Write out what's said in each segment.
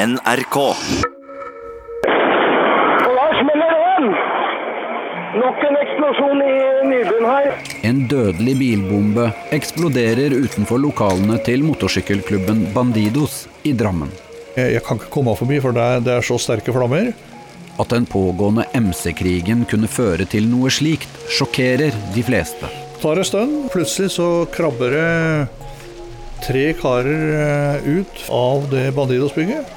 NRK. Lars da smeller! Nok en eksplosjon i Nybyen her. En dødelig bilbombe eksploderer utenfor lokalene til motorsykkelklubben Bandidos i Drammen. Jeg jeg kan ikke komme forbi, for det er, det er så sterke flammer. At den pågående MC-krigen kunne føre til noe slikt, sjokkerer de fleste. Tar en stund, plutselig så krabber det tre karer eh, ut av det Bandidos-bygget.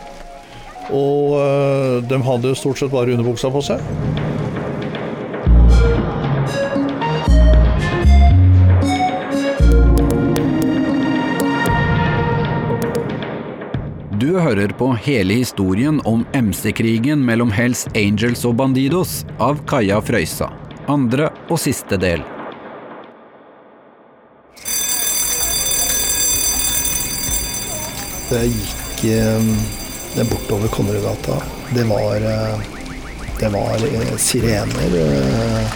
Og eh, de hadde stort sett bare underbuksa på seg. Du hører på hele historien om MC-krigen mellom Hells Angels og Bandidos av Kaja Frøysa. Andre og siste del. Det gikk eh, bortover Konnerudgata. Det var, eh, det var eh, sirener, eh,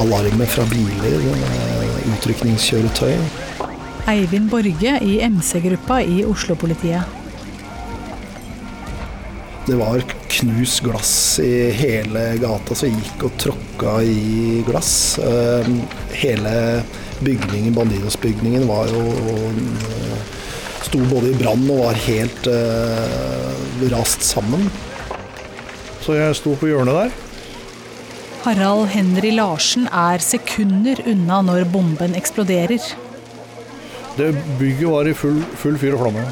alarmer fra biler, utrykningskjøretøy. Eivind Borge i MC-gruppa i Oslo-politiet. Det var knust glass i hele gata, så gikk og tråkka i glass. Hele bygningen, Bandidos-bygningen, var jo Sto både i brann og var helt eh, rast sammen. Så jeg sto på hjørnet der. Harald Henry Larsen er sekunder unna når bomben eksploderer. Det bygget var i full, full fyr og flamme.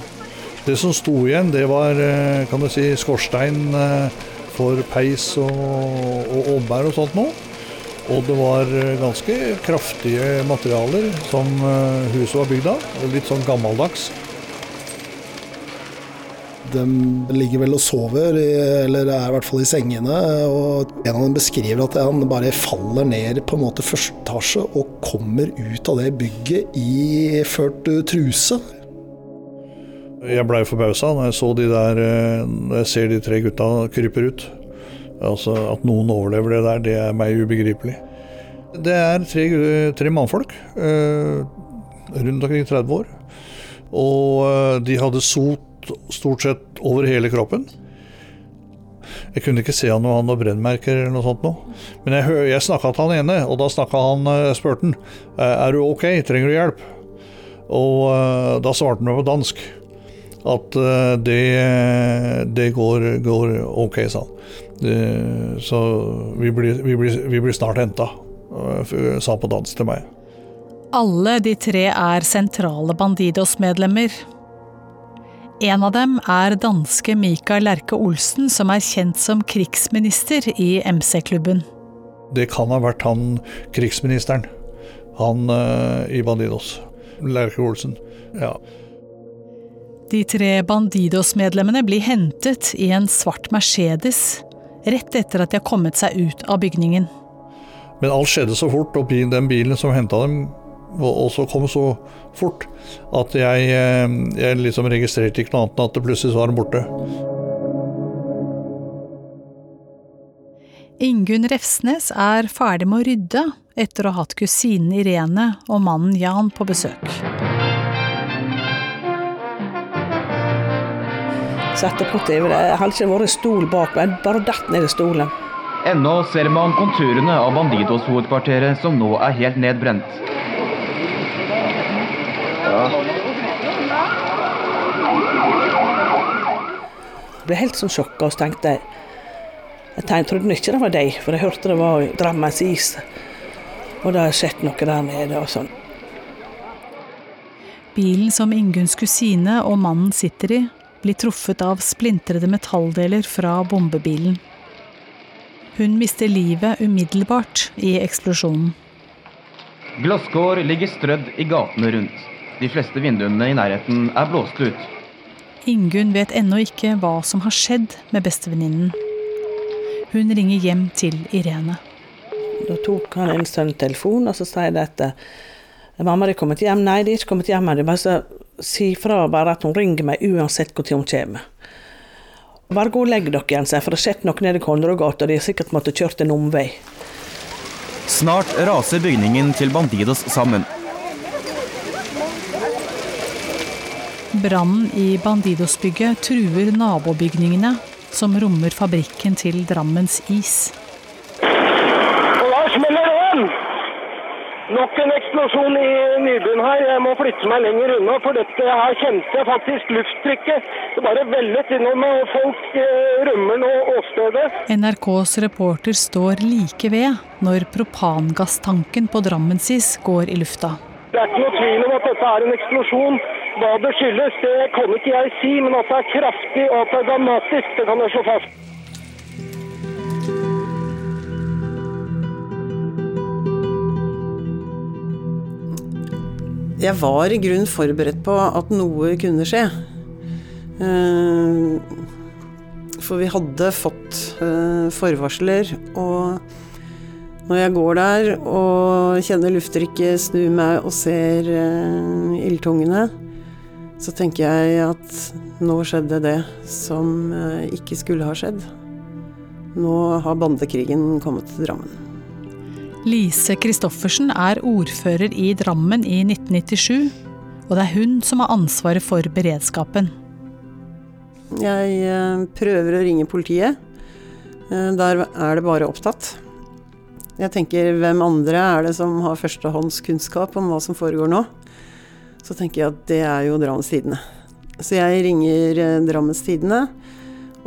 Det som sto igjen, det var eh, kan du si, skorstein eh, for peis og, og ovnbær og sånt noe. Og det var eh, ganske kraftige materialer som huset var bygd av. Litt sånn gammeldags. De ligger vel og sover, eller er i hvert fall i sengene. Og en av dem beskriver at han bare faller ned på en måte første etasje og kommer ut av det bygget i ført eh, truse. Jeg blei forbausa når jeg så de der eh, Når jeg ser de tre gutta kryper ut. Altså At noen overlever det der, det er meg ubegripelig. Det er tre, tre mannfolk eh, rundt omkring 30 år. Og de hadde sot stort sett over hele kroppen. Jeg kunne ikke se han noe, han noe brennmerker eller noe sånt noe. Men jeg, jeg snakka til han ene, og da snakka han, eh, spurte han "Eh, er du ok, trenger du hjelp. Og eh, da svarte han på dansk at det, det går, går ok, sa han. Det, så vi blir, vi blir, vi blir snart henta, sa han på dansk til meg. Alle de tre er sentrale Bandidos-medlemmer. En av dem er danske Mikael Lerke Olsen, som er kjent som krigsminister i MC-klubben. Det kan ha vært han krigsministeren, han uh, i Bandidos. Lerke Olsen. Ja. De tre Bandidos-medlemmene blir hentet i en svart Mercedes rett etter at de har kommet seg ut av bygningen. Men alt skjedde så fort, og den bilen som henta dem og så kom så fort, at jeg, eh, jeg liksom registrerte ikke noe annet enn at det plutselig var den borte. Ingunn Refsnes er ferdig med å rydde etter å ha hatt kusinen Irene og mannen Jan på besøk. Satte på TV. Det hadde ikke vært stol bak meg, bare datt ned i stolen. Ennå ser man konturene av Bandidos-hovedkvarteret som nå er helt nedbrent. Jeg ble helt sånn sjokka og så tenkte jeg Jeg tenkte, trodde ikke det var deg, for jeg hørte det var Drammens is. Og det har skjedd noe der nede og sånn. Bilen som Ingunns kusine og mannen sitter i, blir truffet av splintrede metalldeler fra bombebilen. Hun mister livet umiddelbart i eksplosjonen. Glasskår ligger strødd i gatene rundt. De fleste vinduene i nærheten er blåst ut. Ingunn vet ennå ikke hva som har skjedd med bestevenninnen. Hun ringer hjem til Irene. Da tok han en sønn telefon, og så sier de at 'mamma, de er kommet hjem. Nei, de er ikke kommet hjem ennå. Bare så si fra bare at hun ringer meg uansett når hun kommer. Bare gå og legg dere igjen, for det har skjedd noe nede i Konradgata, og de har sikkert måttet kjørt en omvei. Snart raser bygningen til Bandidos sammen. Brannen i Bandidosbygget truer nabobygningene, som rommer fabrikken til Drammens Is. Smeller det! Nok en eksplosjon i Nybyen her. Jeg må flytte meg lenger unna, for dette her kjente jeg faktisk lufttrykket. Det bare vellet innom meg, og folk eh, rømmer nå åstedet. NRKs reporter står like ved når propangasstanken på Drammensis går i lufta. Det er ikke noe tvil om at dette er en eksplosjon. Hva det skyldes, det kan ikke jeg si, men at det er kraftig og at det er dramatisk, det kan jeg slå fast. Jeg var i grunn forberedt på at noe kunne skje. Eh, For vi hadde fått eh, forvarsler, og når jeg går der og kjenner lufttrykket, snur meg og ser eh, ildtungene, så tenker jeg at nå skjedde det som eh, ikke skulle ha skjedd. Nå har bandekrigen kommet til Drammen. Lise Christoffersen er ordfører i Drammen i 1997, og det er hun som har ansvaret for beredskapen. Jeg eh, prøver å ringe politiet. Eh, Der er det bare opptatt. Jeg tenker hvem andre er det som har førstehåndskunnskap om hva som foregår nå? Så tenker jeg at det er jo Drammens Tidende. Så jeg ringer eh, Drammens Tidende,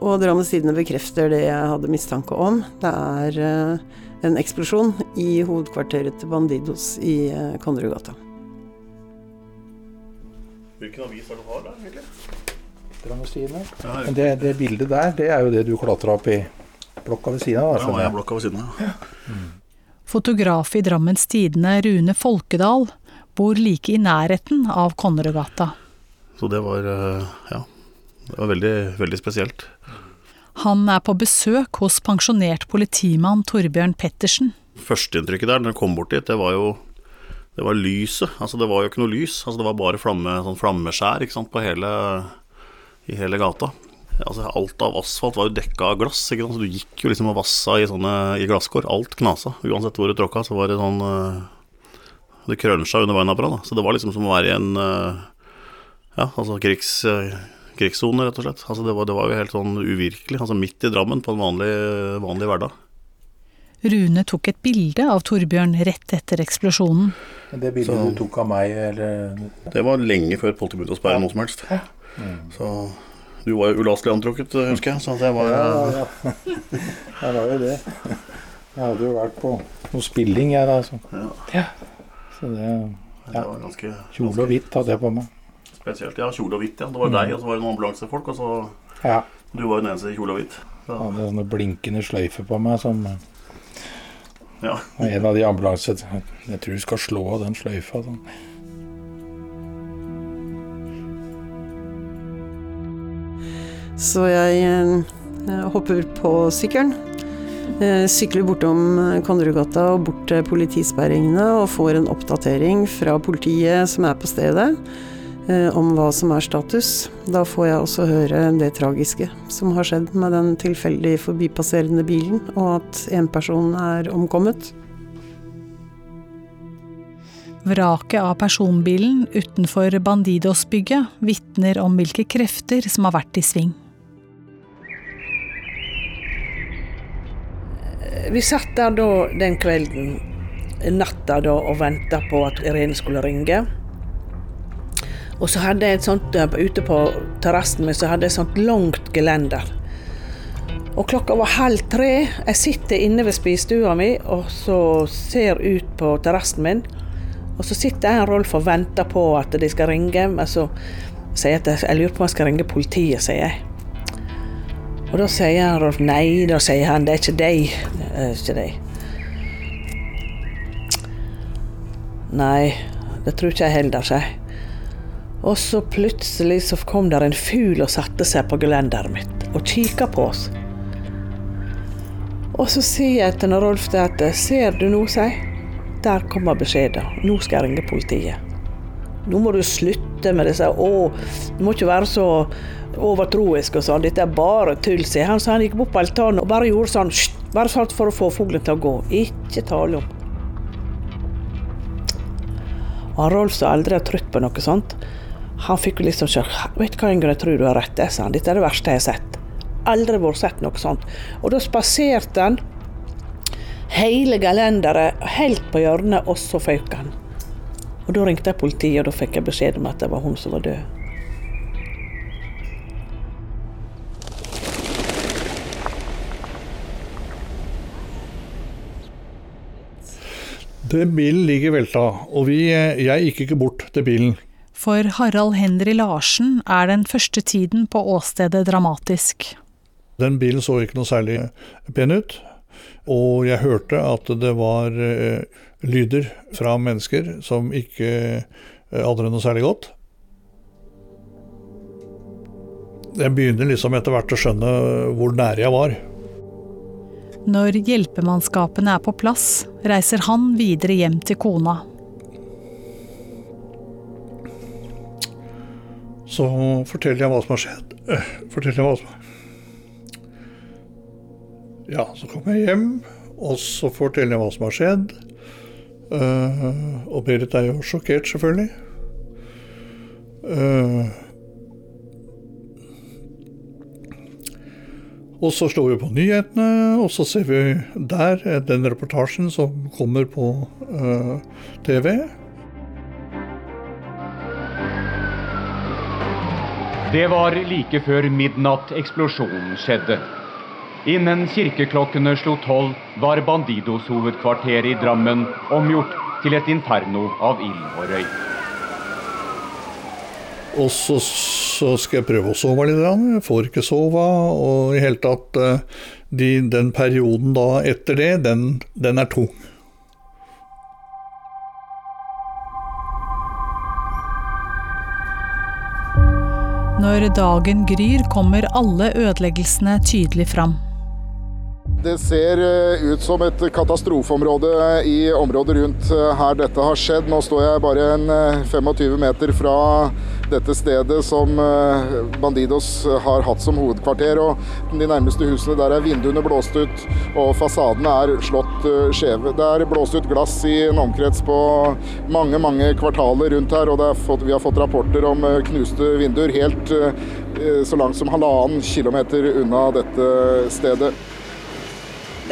og Drammens Tidende bekrefter det jeg hadde mistanke om. Det er eh, en eksplosjon i hovedkvarteret til Bandidos i eh, Konnerudgata. Hvilken avis er det du har der, egentlig? Drammens Tidende. Ja, det, det bildet der, det er jo det du klatra opp i blokka ved siden av. Ja, jeg blokka ved siden av. Fotograf i Drammens Tidende Rune Folkedal bor like i nærheten av Konnerudgata. Så det var eh, Ja. Det var veldig, veldig spesielt. Han er på besøk hos pensjonert politimann Torbjørn Pettersen. Førsteinntrykket der, når jeg kom bort dit, det var jo Det var lyset. Altså, det var jo ikke noe lys. Altså, det var bare flamme, sånn flammeskjær ikke sant, på hele, i hele gata. Altså, alt av asfalt var jo dekka av glass, ikke sant? så du gikk jo liksom og vassa i, sånne, i glasskår. Alt knasa. Uansett hvor du tråkka, så var det sånn eh, Det krønsja under beina på deg. Så det var liksom som å være i en eh, Ja, altså krigs, eh, krigssone, rett og slett. Altså, det var, det var jo helt sånn uvirkelig. Altså midt i Drammen på en vanlig, vanlig hverdag. Rune tok et bilde av Torbjørn rett etter eksplosjonen. Det bildet Så- du tok av meg, eller Det var lenge før politiet begynte å sperre noe som helst. Så du var jo ulastelig antrukket, husker jeg. Så det var Ja, ja. Jeg var jo det. Jeg hadde jo vært på noe spilling, jeg da. Så, Ja. Så det det var ganske, Kjole og hvitt hadde jeg på meg. spesielt. Ja, kjole og hvitt, ja. Det var deg, og så var det noen ambulansefolk, og så Ja. Du var jo den eneste i kjole og hvitt. Så, hadde sånne blinkende sløyfer på meg som ja. En av de ambulanse Jeg tror du skal slå av den sløyfa. Sånn. Så jeg jeg hopper på sykkelen. Eh, Sykler bortom eh, Konnerudgata og bort til politisperringene og får en oppdatering fra politiet som er på stedet, eh, om hva som er status. Da får jeg også høre det tragiske som har skjedd med den tilfeldig forbipasserende bilen, og at en person er omkommet. Vraket av personbilen utenfor Bandidos-bygget vitner om hvilke krefter som har vært i sving. Vi satt der da den kvelden, natta da, og venta på at Irene skulle ringe. Og så hadde jeg et sånt eh, ute på terrassen min så hadde jeg et sånt langt gelender. Og klokka var halv tre. Jeg sitter inne ved spisestua mi og så ser ut på terrassen min. Og så sitter jeg og Rolf og venter på at de skal ringe. Men så sier jeg at jeg, lurer på om jeg skal ringe politiet, sier jeg. Og da sier Rolf nei, da sier han det er ikke deg. Det er ikke deg. Nei, det tror ikke jeg heller, sier jeg. Og så plutselig så kom der en fugl og satte seg på gelenderet mitt og kikka på oss. Og så sier jeg til Rolf det at ser du nå, sier jeg. Der kommer beskjeden. Nå skal jeg ringe politiet. Nå må du slutte med disse Å, du må ikke være så overtroisk og sånn. Dette er bare tull, sier han. Så han gikk opp på altanen og bare gjorde sånn! Bare sånn for å få fuglen til å gå. Ikke tale om. Og Rolf som aldri har trutt på noe sånt, Han fikk liksom sjokk. 'Vet du hva, Ingrid, jeg tror du har rett', det, sa han. 'Dette er det verste jeg har sett'. Aldri vært sett noe sånt. Og da spaserte han hele gelenderet helt på hjørnet, og så føyk han. Og da ringte jeg politiet, og da fikk jeg beskjed om at det var hun som var død. Den bilen ligger velta, og vi, jeg gikk ikke bort til bilen. For Harald Henry Larsen er den første tiden på åstedet dramatisk. Den bilen så ikke noe særlig pen ut, og jeg hørte at det var eh, lyder fra mennesker som ikke eh, hadde det noe særlig godt. Jeg begynner liksom etter hvert å skjønne hvor nære jeg var. Når hjelpemannskapene er på plass, reiser han videre hjem til kona. Så forteller jeg hva som har skjedd. Øh, Forteller jeg hva som Ja, så kommer jeg hjem, og så forteller jeg hva som har skjedd. Eh, og Berit er jo sjokkert, selvfølgelig. Uh, og så slår vi på nyhetene, og så ser vi der eh, den reportasjen som kommer på uh, TV. Det var like før midnatt eksplosjonen skjedde. Innen kirkeklokkene slo tolv, var Bandidos hovedkvarter i Drammen omgjort til et inferno av ild og røyk. Og så, så skal jeg prøve å sove litt. Jeg får ikke sove. Og i hele tatt eh, de, Den perioden da etter det, den, den er tung. Når dagen gryr, kommer alle ødeleggelsene tydelig fram. Det ser eh, ut som et katastrofeområde i området rundt eh, her dette har skjedd. Nå står jeg bare en eh, 25 meter fra dette stedet som eh, Bandidos har hatt som hovedkvarter. og De nærmeste husene der er vinduene blåst ut og fasadene er slått eh, skjeve. Det er blåst ut glass i en omkrets på mange mange kvartaler rundt her. og fått, Vi har fått rapporter om eh, knuste vinduer helt eh, så langt som halvannen kilometer unna dette stedet.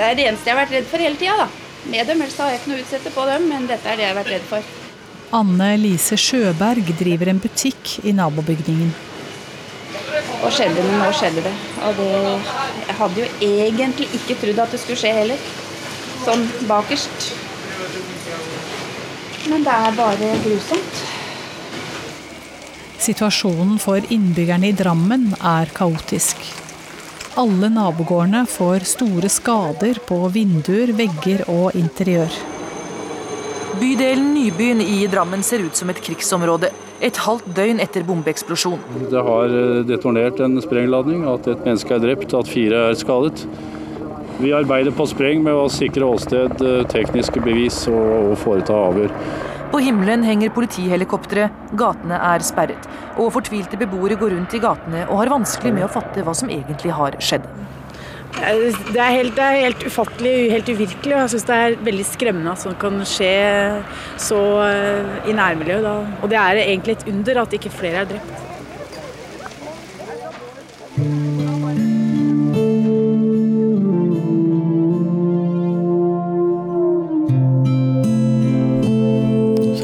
Det er det eneste jeg har vært redd for hele tida, da. Med dem, ellers har jeg ikke noe å utsette på dem, men dette er det jeg har vært redd for. Anne Lise Sjøberg driver en butikk i nabobygningen. Og skjedde det, nå skjedde det. Og det Jeg hadde jo egentlig ikke trodd at det skulle skje heller. Sånn bakerst. Men det er bare grusomt. Situasjonen for innbyggerne i Drammen er kaotisk. Alle nabogårdene får store skader på vinduer, vegger og interiør. Bydelen Nybyen i Drammen ser ut som et krigsområde. Et halvt døgn etter bombeeksplosjon. Det har eh, detonert en sprengladning, at et menneske er drept, at fire er skadet. Vi arbeider på spreng med å sikre åsted, eh, tekniske bevis og, og foreta avhør. På himmelen henger politihelikoptre, gatene er sperret. Og fortvilte beboere går rundt i gatene og har vanskelig med å fatte hva som egentlig har skjedd. Det er helt, det er helt ufattelig, helt uvirkelig. Jeg syns det er veldig skremmende at sånt kan skje så eh, i nærmiljøet. Da. Og det er egentlig et under at ikke flere er drept.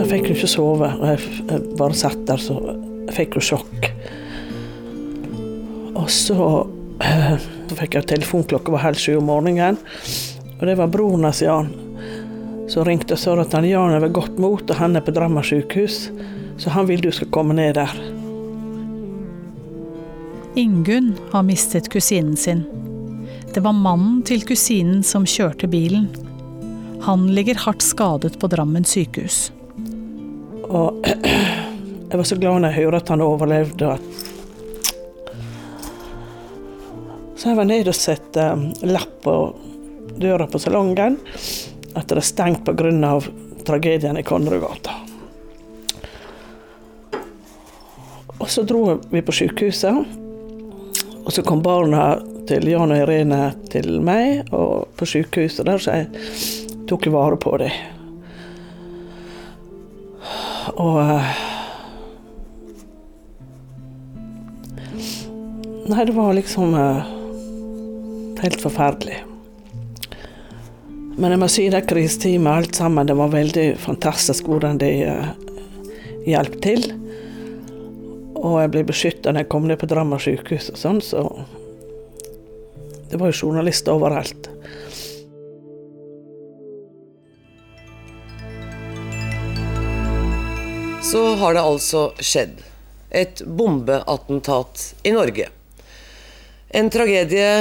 Jeg fikk jo ikke sove. Jeg bare satt der, så jeg fikk jo sjokk. Og så, så fikk jeg telefon klokka var halv sju om morgenen. Og det var broren hans Jan. Så ringte og sa at han Jan er ved godt mot, og han er på Drammen sykehus. Så han vil du skal komme ned der. Ingunn har mistet kusinen sin. Det var mannen til kusinen som kjørte bilen. Han ligger hardt skadet på Drammen sykehus. Og jeg var så glad når jeg hørte at han overlevde. så jeg var nede og satte um, lapp på døra på salongen at det er stengt pga. tragedien i Konnerudgata. Og så dro vi på sykehuset, og så kom barna til Jan og Irene til meg og på sykehuset der, så jeg tok vare på dem. Og eh, Nei, det var liksom eh, helt forferdelig. Men jeg må si det krisetid alt sammen, det var veldig fantastisk hvordan de uh, hjalp til. Og jeg ble beskytta når jeg kom ned på Drammen sykehus og sånn, så Det var jo journalister overalt. Så har det altså skjedd. Et bombeattentat i Norge. En tragedie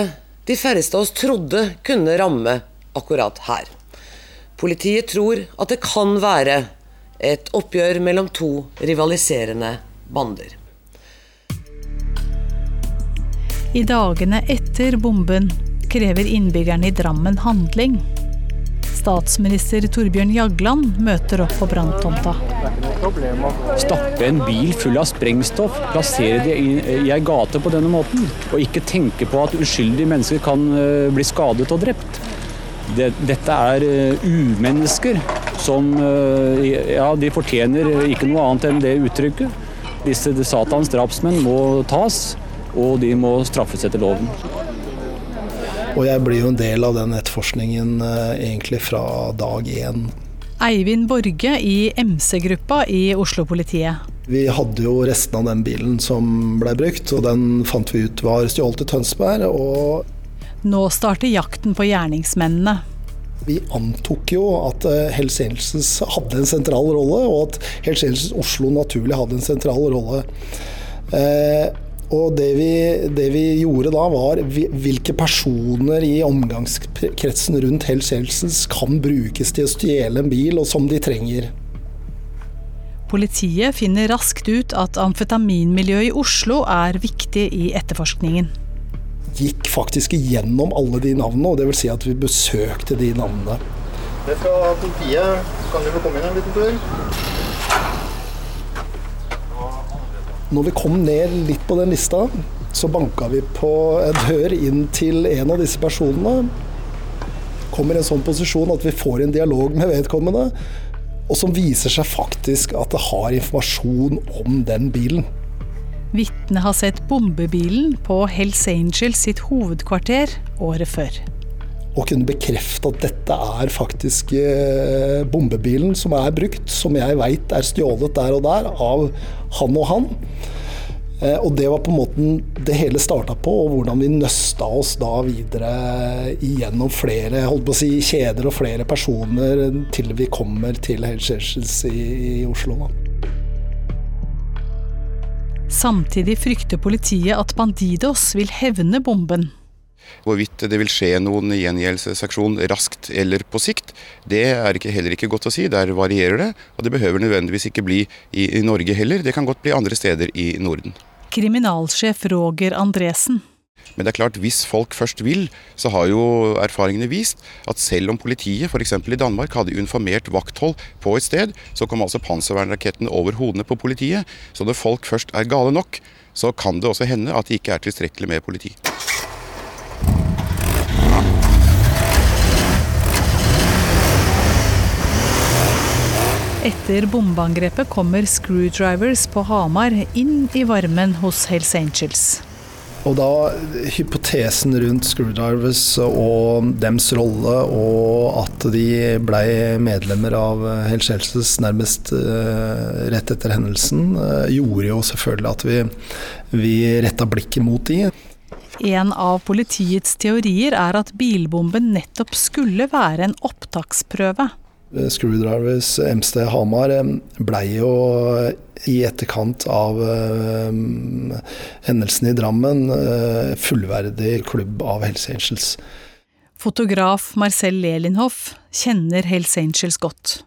de færreste av oss trodde kunne ramme akkurat her. Politiet tror at det kan være et oppgjør mellom to rivaliserende bander. I dagene etter bomben krever innbyggerne i Drammen handling. Statsminister Torbjørn Jagland møter opp på branntomta. Stappe en bil full av sprengstoff, plassere det i, ei gate på denne måten, og ikke tenke på at uskyldige mennesker kan uh, bli skadet og drept. Det, dette er uh, umennesker som uh, Ja, de fortjener ikke noe annet enn det uttrykket. Disse Satans drapsmenn må tas, og de må straffes etter loven. Og jeg blir jo en del av den etterforskningen egentlig fra dag én. Eivind Borge i MC-gruppa i Oslo-politiet. Vi hadde jo resten av den bilen som ble brukt, og den fant vi ut var stjålet i Tønsberg. Og Nå starter jakten på gjerningsmennene. Vi antok jo at Hells Angels hadde en sentral rolle, og at Hells Angels Oslo naturlig hadde en sentral rolle. Eh, og det vi, det vi, gjorde da, var hvilke personer i omgangskretsen rundt Hells Angels kan brukes til å stjele en bil, og som de trenger. Politiet finner raskt ut at amfetaminmiljøet i Oslo er viktig i etterforskningen. Gikk faktisk igjennom alle de navnene, og det vil si at vi besøkte de navnene. Det er fra politiet. Kan du få komme inn en liten tur? Når vi kom ned litt på den lista, så banka vi på en dør inn til en av disse personene. Kommer i en sånn posisjon at vi får en dialog med vedkommende, og som viser seg faktisk at det har informasjon om den bilen. Vitnet har sett bombebilen på Hells Angels sitt hovedkvarter året før. Og kunne bekrefte at dette er faktisk bombebilen som er brukt, som jeg veit er stjålet der og der av han og han. Og det var på en måte det hele starta på, og hvordan vi nøsta oss da videre igjennom flere holdt på å si, kjeder og flere personer til vi kommer til Hells i, i Oslo. Da. Samtidig frykter politiet at Bandidos vil hevne bomben. Hvorvidt det vil skje noen gjengjeldelsesaksjon raskt eller på sikt, det er ikke, heller ikke godt å si. Der varierer det. Og det behøver nødvendigvis ikke bli i, i Norge heller. Det kan godt bli andre steder i Norden. Kriminalsjef Roger Andresen. Men det er klart, hvis folk først vil, så har jo erfaringene vist at selv om politiet f.eks. i Danmark hadde uniformert vakthold på et sted, så kom altså panservernrakettene over hodene på politiet. Så når folk først er gale nok, så kan det også hende at det ikke er tilstrekkelig med politi. Etter bombeangrepet kommer Screwdrivers på Hamar inn i varmen hos Hells Angels. Og da hypotesen rundt Screwdrivers og dems rolle, og at de ble medlemmer av Hells Angels nærmest uh, rett etter hendelsen, uh, gjorde jo selvfølgelig at vi, vi retta blikket mot de. En av politiets teorier er at bilbomben nettopp skulle være en opptaksprøve. Screwdrivers MC Hamar ble jo i etterkant av hendelsen i Drammen fullverdig klubb av Hells Angels. Fotograf Marcel Lelinhoff kjenner Hells Angels godt.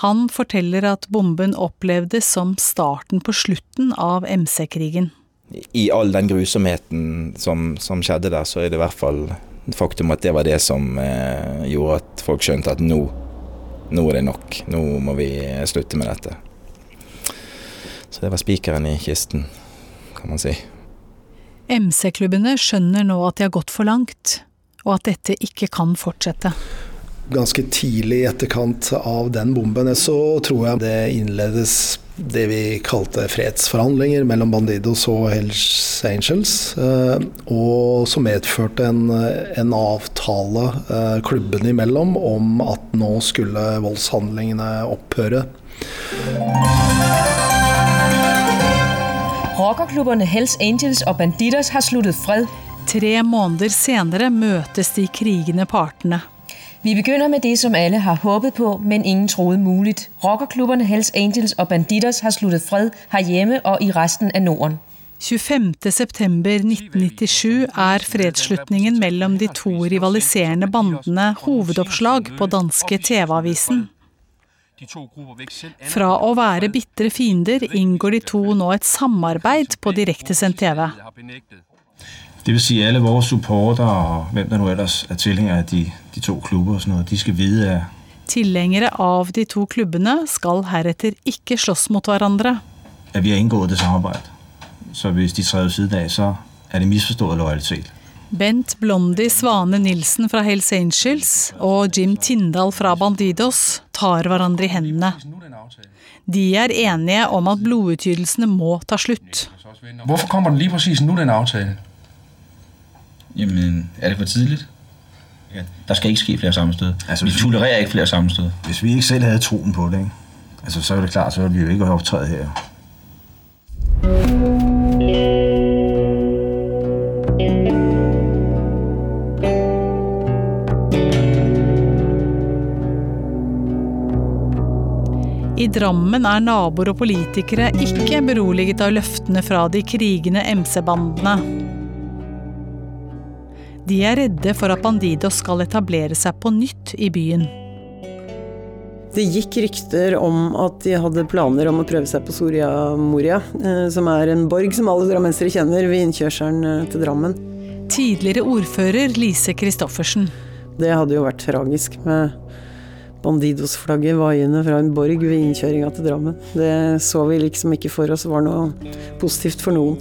Han forteller at bomben opplevdes som starten på slutten av MC-krigen. I all den grusomheten som, som, skjedde der, så er det i hvert fall faktum at det var det som eh, gjorde at folk skjønte at nå nå er det nok. Nå må vi slutte med dette. Så det var spikeren i kisten, kan man si. MC-klubbene skjønner nå at de har gått for langt, og at dette ikke kan fortsette. Ganske tidlig i etterkant av den bomben, så tror jeg det innledes det vi kalte fredsforhandlinger mellom Bandidos og Hells Angels. Eh, og som medførte en, en avtale klubbene klubben imellom om at nå skulle voldshandlingene opphøre. Rockerklubbene Hells Angels og Bandidos har sluttet fred. Tre måneder senere møtes de krigende partene. Vi begynner med det som alle har håpet på, men ingen troede muligt. Rockerklubberne Hells Angels og Banditas har sluttet fred herhjemme og i resten av Norden. 25.9.1997 er fredsslutningen mellom de to rivaliserende bandene hovedoppslag på danske TV-avisen. Fra å være bitre fiender inngår de to nå et samarbeid på direktesendt TV. Det vil si alle våre supporter og hvem der nå ellers er tilhængere av de, de, to klubber, og sånn noget, de skal vide, at Tilhengere av de to klubbene skal heretter ikke slåss mot hverandre. At vi har inngått det samarbeid. Så hvis de træder siden av, så er det misforstået lojalitet. Bent Blondi Svane Nilsen fra Hells Angels og Jim Tindal fra Bandidos tar hverandre i hendene. De er enige om at blodutgytelsene må ta slutt. Hvorfor kommer den lige præcis nå, den avtalen? Jamen, er det for tidligt? Der skal ikke ske flere sammenstød. Altså, vi tolererer ikke flere sammenstød. Hvis vi ikke selv hadde troen på det, ikke? Altså, så er det klart, så ville vi jo ikke optræde her. I Drammen er naboer og politikere ikke beroliget av løftene fra de krigende MC-bandene. De er redde for at Bandidos skal etablere seg på nytt i byen. Det gikk rykter om at de hadde planer om å prøve seg på Soria Moria, eh, som er en borg som alle drammensere kjenner ved innkjørselen eh, til Drammen. Tidligere ordfører Lise Christoffersen. Det hadde jo vært tragisk med Bandidos-flagget vaiende fra en borg ved innkjøringa til Drammen. Det så vi liksom ikke for oss var noe positivt for noen.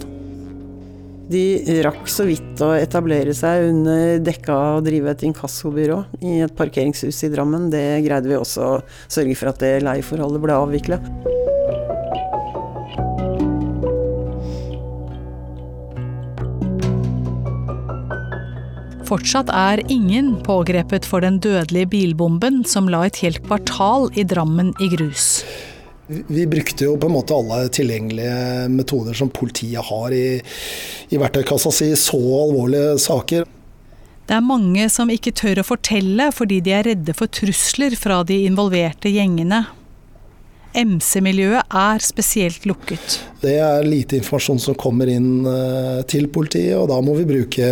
De rakk så vidt å etablere seg under dekka å drive et inkassobyrå i et parkeringshus i Drammen. Det greide vi også å sørge for at det leieforholdet ble avvikla. Fortsatt er ingen pågrepet for den dødelige bilbomben som la et helt kvartal i Drammen i grus. Vi brukte jo på en måte alle tilgjengelige metoder som politiet har i, i verktøykassa si i så alvorlige saker. Det er mange som ikke tør å fortelle fordi de er redde for trusler fra de involverte gjengene. MC-miljøet er spesielt lukket. Det er lite informasjon som kommer inn til politiet, og da må vi bruke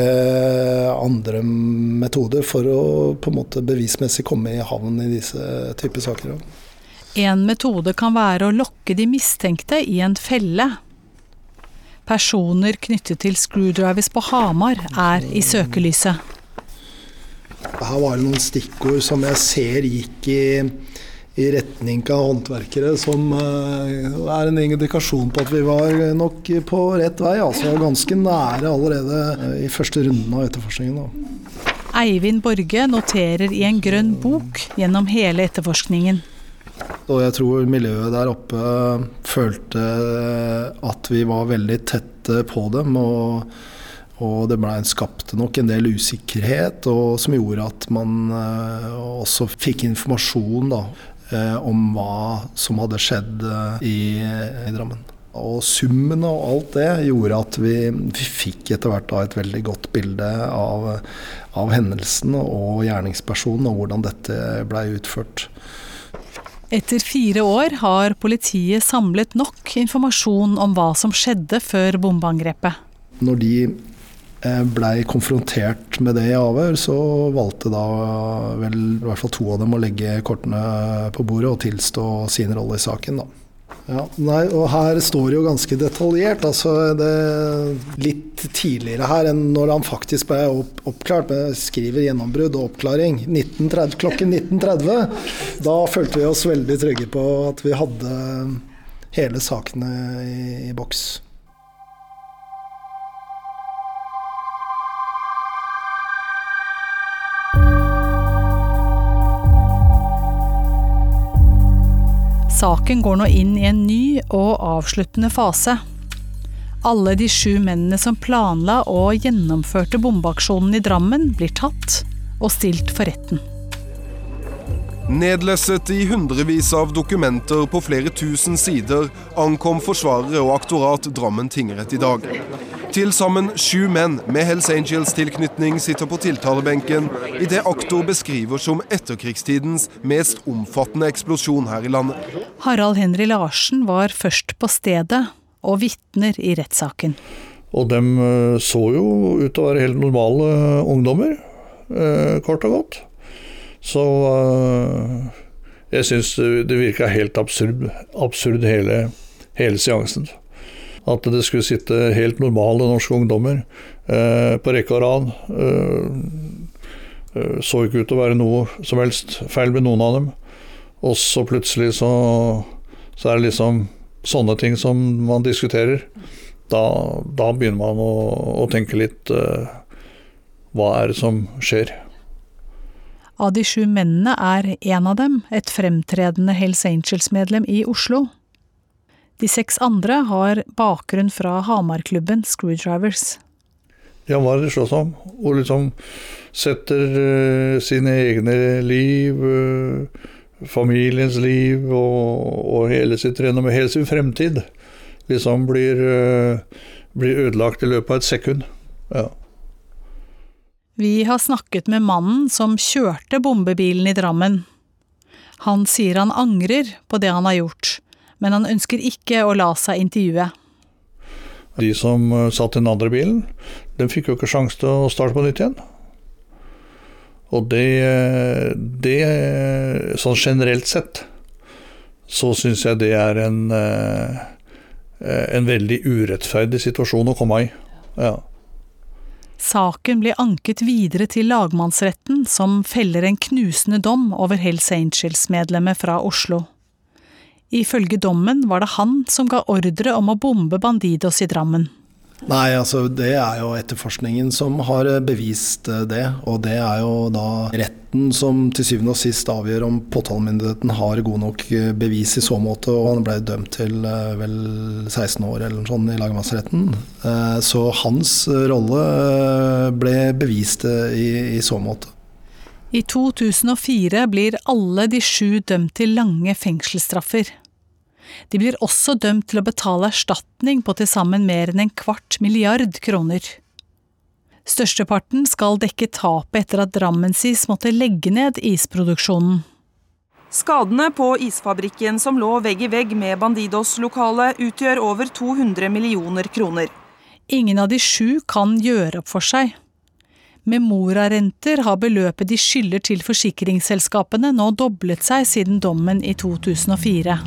andre metoder for å på en måte bevismessig komme i havn i disse typer saker. En metode kan være å lokke de mistenkte i en felle. Personer knyttet til screwdrivers på Hamar er i søkelyset. Her var det noen stikkord som jeg ser gikk i, i retning av håndverkere, som er en indikasjon på at vi var nok på rett vei. Altså ganske nære allerede i første runden av etterforskningen. Eivind Borge noterer i en grønn bok gjennom hele etterforskningen. Og jeg tror miljøet der oppe følte at vi var veldig tette på dem. Og, og det ble skapt nok en del usikkerhet, og, som gjorde at man også fikk informasjon da, om hva som hadde skjedd i, i Drammen. Og summen og alt det gjorde at vi, vi fikk etter hvert et veldig godt bilde av, av hendelsen og gjerningspersonen, og hvordan dette blei utført. Etter fire år har politiet samlet nok informasjon om hva som skjedde før bombeangrepet. Når de blei konfrontert med det i avhør, så valgte da vel i hvert fall to av dem å legge kortene på bordet og tilstå sin rolle i saken. da. Ja, nei, og her står det jo ganske detaljert. altså det Litt tidligere her enn når han faktisk ble opp, oppklart. Men skriver gjennombrudd og oppklaring 1930, klokken 1930. Da følte vi oss veldig trygge på at vi hadde hele sakene i, i boks. Saken går nå inn i en ny og avsluttende fase. Alle de sju mennene som planla og gjennomførte bombeaksjonen i Drammen, blir tatt og stilt for retten. Nedlesset i hundrevis av dokumenter på flere tusen sider ankom forsvarere og aktorat Drammen tingrett i dag. Til sammen sju menn med Hells Angels-tilknytning sitter på tiltalebenken i det aktor beskriver som etterkrigstidens mest omfattende eksplosjon her i landet. Harald Henry Larsen var først på stedet og vitner i rettssaken. Og dem eh, så jo ut til å være helt normale ungdommer, eh, kort og godt. Så eh, jeg syns det virka helt absurd, absurd hele, hele seansen. At det skulle sitte helt normale norske ungdommer eh, på rekke og rad. Eh, så ikke ut til å være noe som helst feil med noen av dem. Og så plutselig så, så er det liksom sånne ting som man diskuterer. Da, da begynner man å, å tenke litt uh, Hva er det som skjer? Av de sju mennene er en av dem et fremtredende Hells Angels-medlem i Oslo. De seks andre har bakgrunn fra Hamarklubben Screwdrivers. Ja, hva er det slåss om? Og liksom setter uh, sine egne liv, uh, familiens liv og, og, hele sitt rennommé, hele sin fremtid, liksom blir, uh, blir, ødelagt i løpet av et sekund. Ja. Vi har snakket med mannen som kjørte bombebilen i Drammen. Han sier han angrer på det han har gjort men han ønsker ikke å la seg intervjue. De som eh, satt i den andre bilen, de fikk jo ikke sjanse til å starte på nytt igjen. Og det, det Sånn generelt sett så syns jeg det er en, eh, en veldig urettferdig situasjon å komme i. Ja. Saken blir anket videre til lagmannsretten, som feller en knusende dom over Hells Angels-medlemmet fra Oslo. Ifølge dommen var det han som ga ordre om å bombe Bandidos i Drammen. Nei, altså det er jo etterforskningen som har bevist det. Og det er jo da retten som til syvende og sist avgjør om påtalemyndigheten har god nok bevis i så måte. Og han ble dømt til eh, vel 16 år eller noe sånt i lagmannsretten. Eh, så hans rolle eh, ble bevist i, i så måte. I 2004 blir alle de sju dømt til lange fengselsstraffer. De blir også dømt til å betale erstatning på til sammen mer enn en kvart milliard kroner. Størsteparten skal dekke tapet etter at Drammensis måtte legge ned isproduksjonen. Skadene på isfabrikken som lå vegg i vegg med Bandidos-lokalet, utgjør over 200 millioner kroner. Ingen av de sju kan gjøre opp for seg. Med morarenter har beløpet de skylder til forsikringsselskapene nå doblet seg siden dommen i 2004.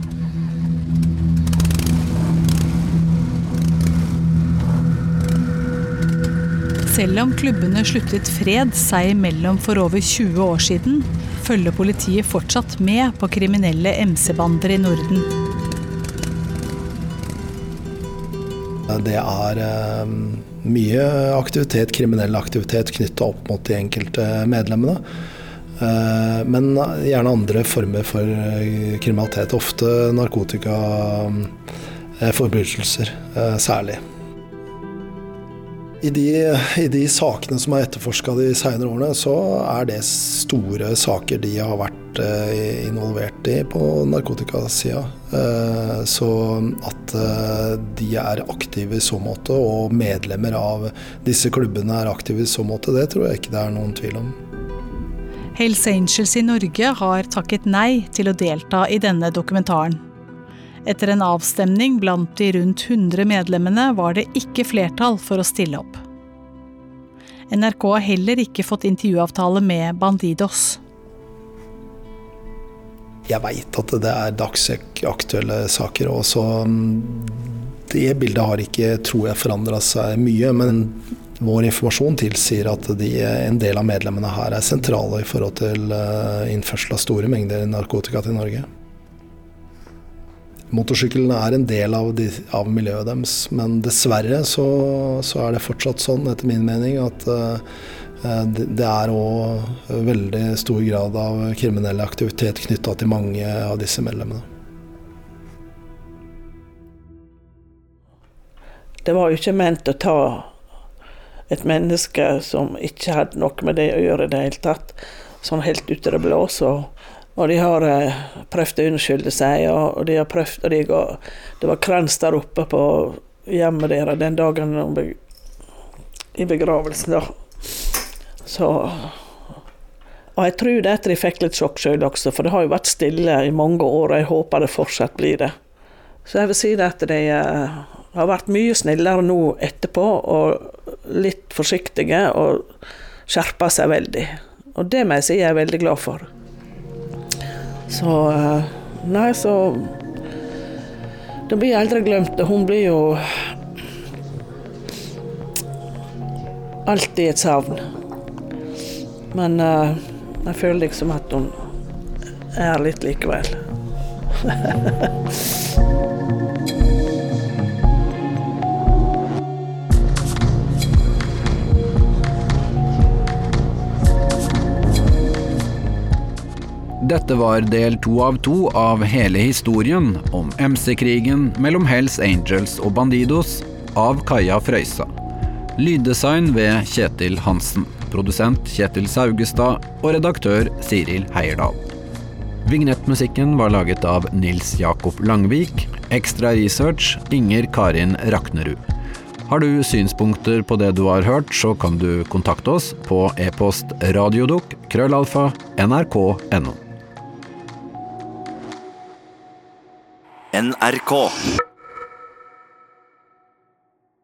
Selv om klubbene sluttet fred seg imellom for over 20 år siden, følger politiet fortsatt med på kriminelle MC-bander i Norden. Det er eh, mye aktivitet, kriminell aktivitet knytta opp mot de enkelte medlemmene. Eh, men gjerne andre former for eh, kriminalitet. Ofte narkotikaforbrytelser særlig. I de, I de, sakene som er etterforska de senere årene, så er det store saker de har vært eh, involvert i på narkotikasida. Eh, så at eh, de er aktive i så måte, og medlemmer av disse klubbene er aktive i så måte, det tror jeg ikke det er noen tvil om. Hells Angels i Norge har takket nei til å delta i denne dokumentaren. Etter en avstemning blant de rundt 100 medlemmene var det ikke flertall for å stille opp. NRK har heller ikke fått intervjuavtale med Bandidos. Jeg veit at det er dagsaktuelle saker, og så mm, Det bildet har ikke, tror jeg, forandra seg mye. Men vår informasjon tilsier at de, en del av medlemmene her er sentrale i forhold til eh, innførsel av store mengder narkotika til Norge motorsykkelen er en del av, de, av miljøet deres. Men dessverre så, så, er det fortsatt sånn, etter min mening, at uh, det er òg veldig stor grad av kriminell aktivitet knytta til mange av disse medlemmene. Det var jo ikke ment å ta et menneske som ikke hadde noe med det å gjøre i det hele tatt, sånn helt ut i det blå. så og de har eh, prøvd å unnskylde seg, og, de har prøvd og de går, Det var krans der oppe på hjemmet deres den dagen i begravelsen, da. Så Og jeg tror det at de fikk litt sjokk sjøl også, for det har jo vært stille i mange år, og jeg håper det fortsatt blir det. Så jeg vil si det at de uh, har vært mye snillere nå etterpå, og litt forsiktige, og skjerpa seg veldig. Og det må jeg si jeg er veldig glad for. Så uh, Nei, så Det blir aldri glemt. Hun blir jo alltid et savn. Men uh, jeg føler liksom at hun er litt likevel. Dette var del to av to av hele historien om MC-krigen mellom Hells Angels og Bandidos av Kaja Frøysa. Lyddesign ved Kjetil Hansen. Produsent Kjetil Saugestad og redaktør Siril Heierdal. Vignettmusikken var laget av Nils Jakob Langvik. Ekstra research Inger Karin Raknerud. Har du synspunkter på det du har hørt, så kan du kontakte oss på e-post radiodok krøllalfa nrk.no. NRK.